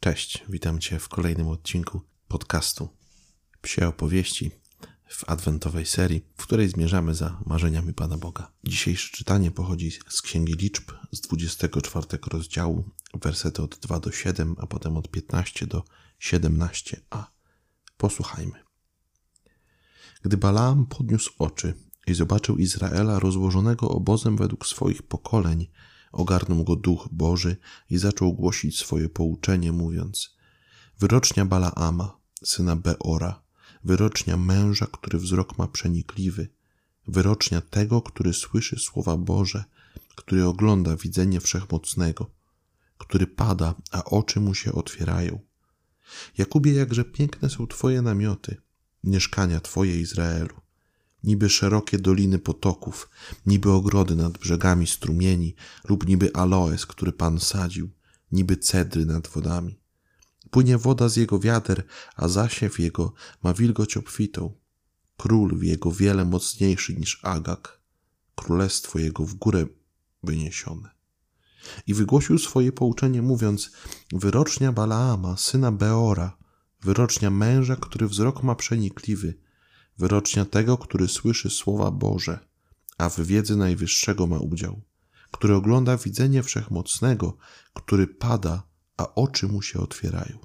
Cześć, witam Cię w kolejnym odcinku podcastu Psie Opowieści w adwentowej serii, w której zmierzamy za marzeniami Pana Boga. Dzisiejsze czytanie pochodzi z Księgi Liczb z 24 rozdziału, wersety od 2 do 7, a potem od 15 do 17a. Posłuchajmy. Gdy Balaam podniósł oczy i zobaczył Izraela rozłożonego obozem według swoich pokoleń, ogarnął go duch Boży i zaczął głosić swoje pouczenie, mówiąc: Wyrocznia Balaama, syna Beora, wyrocznia męża, który wzrok ma przenikliwy, wyrocznia tego, który słyszy słowa Boże, który ogląda widzenie wszechmocnego, który pada, a oczy mu się otwierają. Jakubie, jakże piękne są Twoje namioty, mieszkania Twoje Izraelu niby szerokie doliny potoków, niby ogrody nad brzegami strumieni, lub niby aloes, który Pan sadził, niby cedry nad wodami. Płynie woda z jego wiader, a zasiew jego ma wilgoć obfitą. Król w jego wiele mocniejszy niż Agak, królestwo jego w górę wyniesione. I wygłosił swoje pouczenie, mówiąc: Wyrocznia Balaama, syna Beora, wyrocznia męża, który wzrok ma przenikliwy, wyrocznia tego, który słyszy słowa Boże, a w wiedzy Najwyższego ma udział, który ogląda widzenie wszechmocnego, który pada, a oczy mu się otwierają.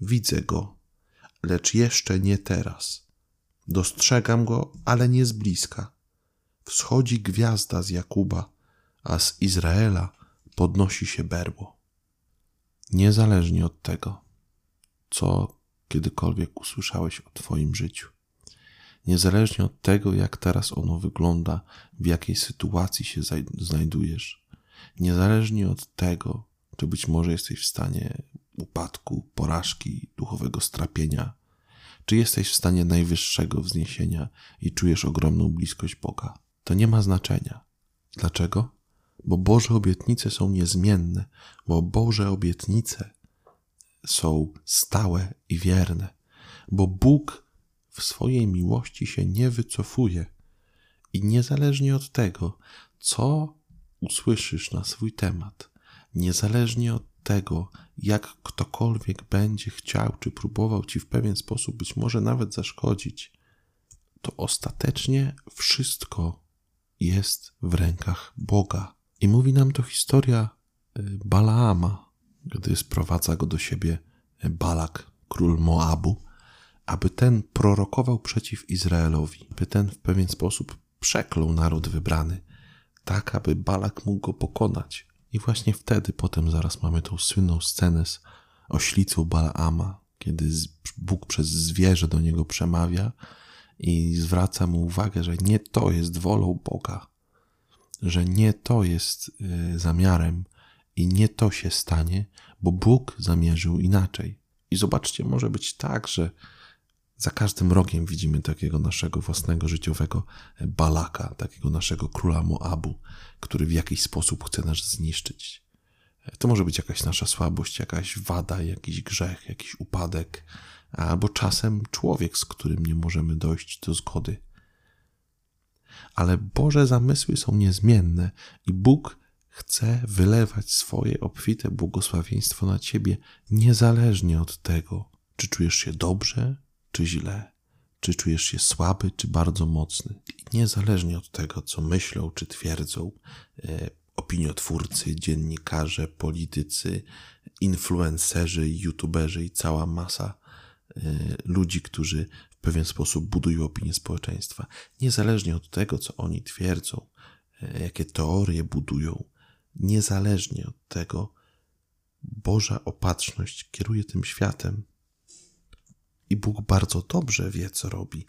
Widzę go, lecz jeszcze nie teraz. Dostrzegam go, ale nie z bliska. Wschodzi gwiazda z Jakuba, a z Izraela podnosi się berło. Niezależnie od tego, co kiedykolwiek usłyszałeś o Twoim życiu, niezależnie od tego, jak teraz ono wygląda, w jakiej sytuacji się znajdujesz, niezależnie od tego, czy być może jesteś w stanie upadku, porażki, duchowego strapienia, czy jesteś w stanie najwyższego wzniesienia i czujesz ogromną bliskość Boga. To nie ma znaczenia. Dlaczego? Bo Boże obietnice są niezmienne, bo Boże obietnice są stałe i wierne, bo Bóg w swojej miłości się nie wycofuje i niezależnie od tego, co usłyszysz na swój temat, niezależnie od tego, jak ktokolwiek będzie chciał czy próbował ci w pewien sposób być może nawet zaszkodzić, to ostatecznie wszystko jest w rękach Boga. I mówi nam to historia y, Balaama, gdy sprowadza go do siebie Balak, król Moabu, aby ten prorokował przeciw Izraelowi, by ten w pewien sposób przeklął naród wybrany, tak aby Balak mógł go pokonać. I właśnie wtedy potem zaraz mamy tą słynną scenę z oślicą Balaama, kiedy Bóg przez zwierzę do niego przemawia i zwraca mu uwagę, że nie to jest wolą Boga, że nie to jest y, zamiarem i nie to się stanie, bo Bóg zamierzył inaczej. I zobaczcie, może być tak, że za każdym rogiem widzimy takiego naszego własnego życiowego balaka, takiego naszego króla Moabu, który w jakiś sposób chce nas zniszczyć. To może być jakaś nasza słabość, jakaś wada, jakiś grzech, jakiś upadek, albo czasem człowiek, z którym nie możemy dojść do zgody. Ale Boże zamysły są niezmienne i Bóg chce wylewać swoje obfite błogosławieństwo na ciebie, niezależnie od tego, czy czujesz się dobrze, czy źle, czy czujesz się słaby, czy bardzo mocny. Niezależnie od tego, co myślą, czy twierdzą e, opiniotwórcy, dziennikarze, politycy, influencerzy, youtuberzy i cała masa e, ludzi, którzy w pewien sposób budują opinię społeczeństwa. Niezależnie od tego, co oni twierdzą, e, jakie teorie budują, niezależnie od tego, Boża opatrzność kieruje tym światem i Bóg bardzo dobrze wie, co robi.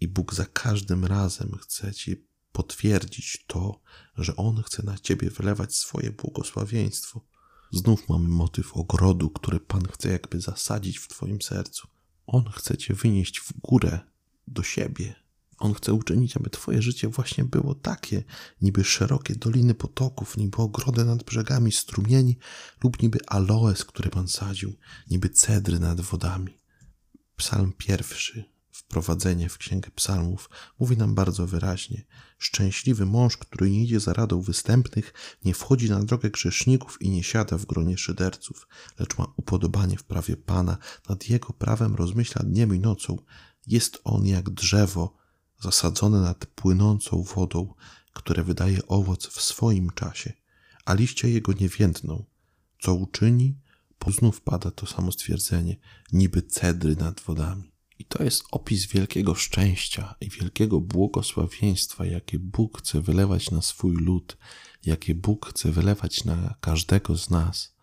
I Bóg za każdym razem chce ci potwierdzić to, że On chce na ciebie wylewać swoje błogosławieństwo. Znów mamy motyw ogrodu, który Pan chce jakby zasadzić w Twoim sercu. On chce Cię wynieść w górę do siebie. On chce uczynić, aby Twoje życie właśnie było takie, niby szerokie doliny potoków, niby ogrody nad brzegami strumieni, lub niby aloes, który Pan sadził, niby cedry nad wodami. Psalm pierwszy wprowadzenie w Księgę Psalmów mówi nam bardzo wyraźnie: Szczęśliwy mąż, który nie idzie za radą występnych, nie wchodzi na drogę grzeszników i nie siada w gronie szyderców, lecz ma upodobanie w prawie Pana, nad jego prawem rozmyśla dniem i nocą. Jest on jak drzewo zasadzone nad płynącą wodą, które wydaje owoc w swoim czasie, a liście jego nie więdną. Co uczyni, znów pada to samo stwierdzenie, niby cedry nad wodami. I to jest opis wielkiego szczęścia i wielkiego błogosławieństwa, jakie Bóg chce wylewać na swój lud, jakie Bóg chce wylewać na każdego z nas.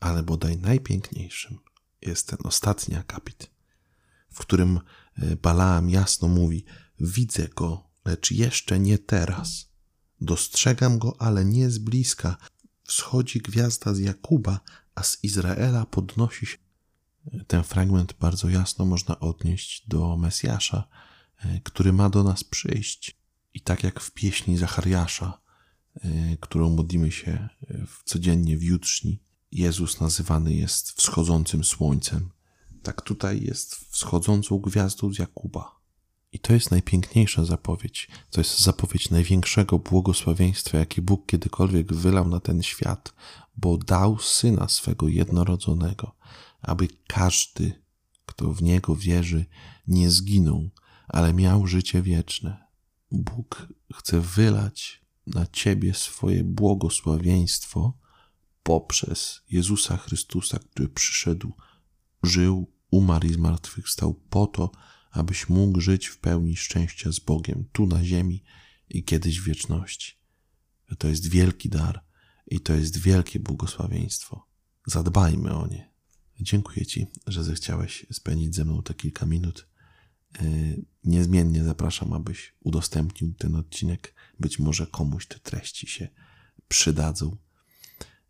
Ale bodaj najpiękniejszym jest ten ostatni akapit, w którym e, Balaam jasno mówi: Widzę go, lecz jeszcze nie teraz. Dostrzegam go, ale nie z bliska. Wschodzi gwiazda z Jakuba, a z Izraela podnosi się. Ten fragment bardzo jasno można odnieść do Mesjasza, e, który ma do nas przyjść. I tak jak w pieśni Zachariasza, e, którą modlimy się e, codziennie w jutrzni, Jezus nazywany jest wschodzącym słońcem. Tak tutaj jest wschodzącą gwiazdą z Jakuba. I to jest najpiękniejsza zapowiedź. To jest zapowiedź największego błogosławieństwa, jakie Bóg kiedykolwiek wylał na ten świat, bo dał syna swego jednorodzonego, aby każdy, kto w niego wierzy, nie zginął, ale miał życie wieczne. Bóg chce wylać na ciebie swoje błogosławieństwo poprzez Jezusa Chrystusa, który przyszedł, żył, umarł i zmartwychwstał po to, abyś mógł żyć w pełni szczęścia z Bogiem tu na ziemi i kiedyś w wieczności. To jest wielki dar i to jest wielkie błogosławieństwo. Zadbajmy o nie. Dziękuję Ci, że zechciałeś spędzić ze mną te kilka minut. E, niezmiennie zapraszam, abyś udostępnił ten odcinek. Być może komuś te treści się przydadzą.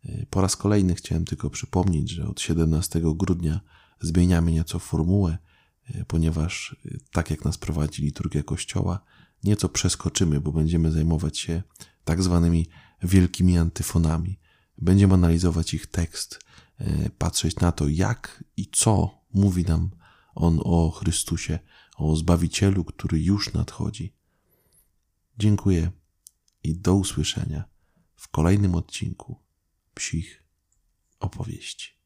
E, po raz kolejny chciałem tylko przypomnieć, że od 17 grudnia zmieniamy nieco formułę ponieważ e, tak jak nas prowadzi liturgia Kościoła, nieco przeskoczymy, bo będziemy zajmować się tak zwanymi wielkimi antyfonami. Będziemy analizować ich tekst, e, patrzeć na to, jak i co mówi nam on o Chrystusie, o Zbawicielu, który już nadchodzi. Dziękuję i do usłyszenia w kolejnym odcinku psich opowieści.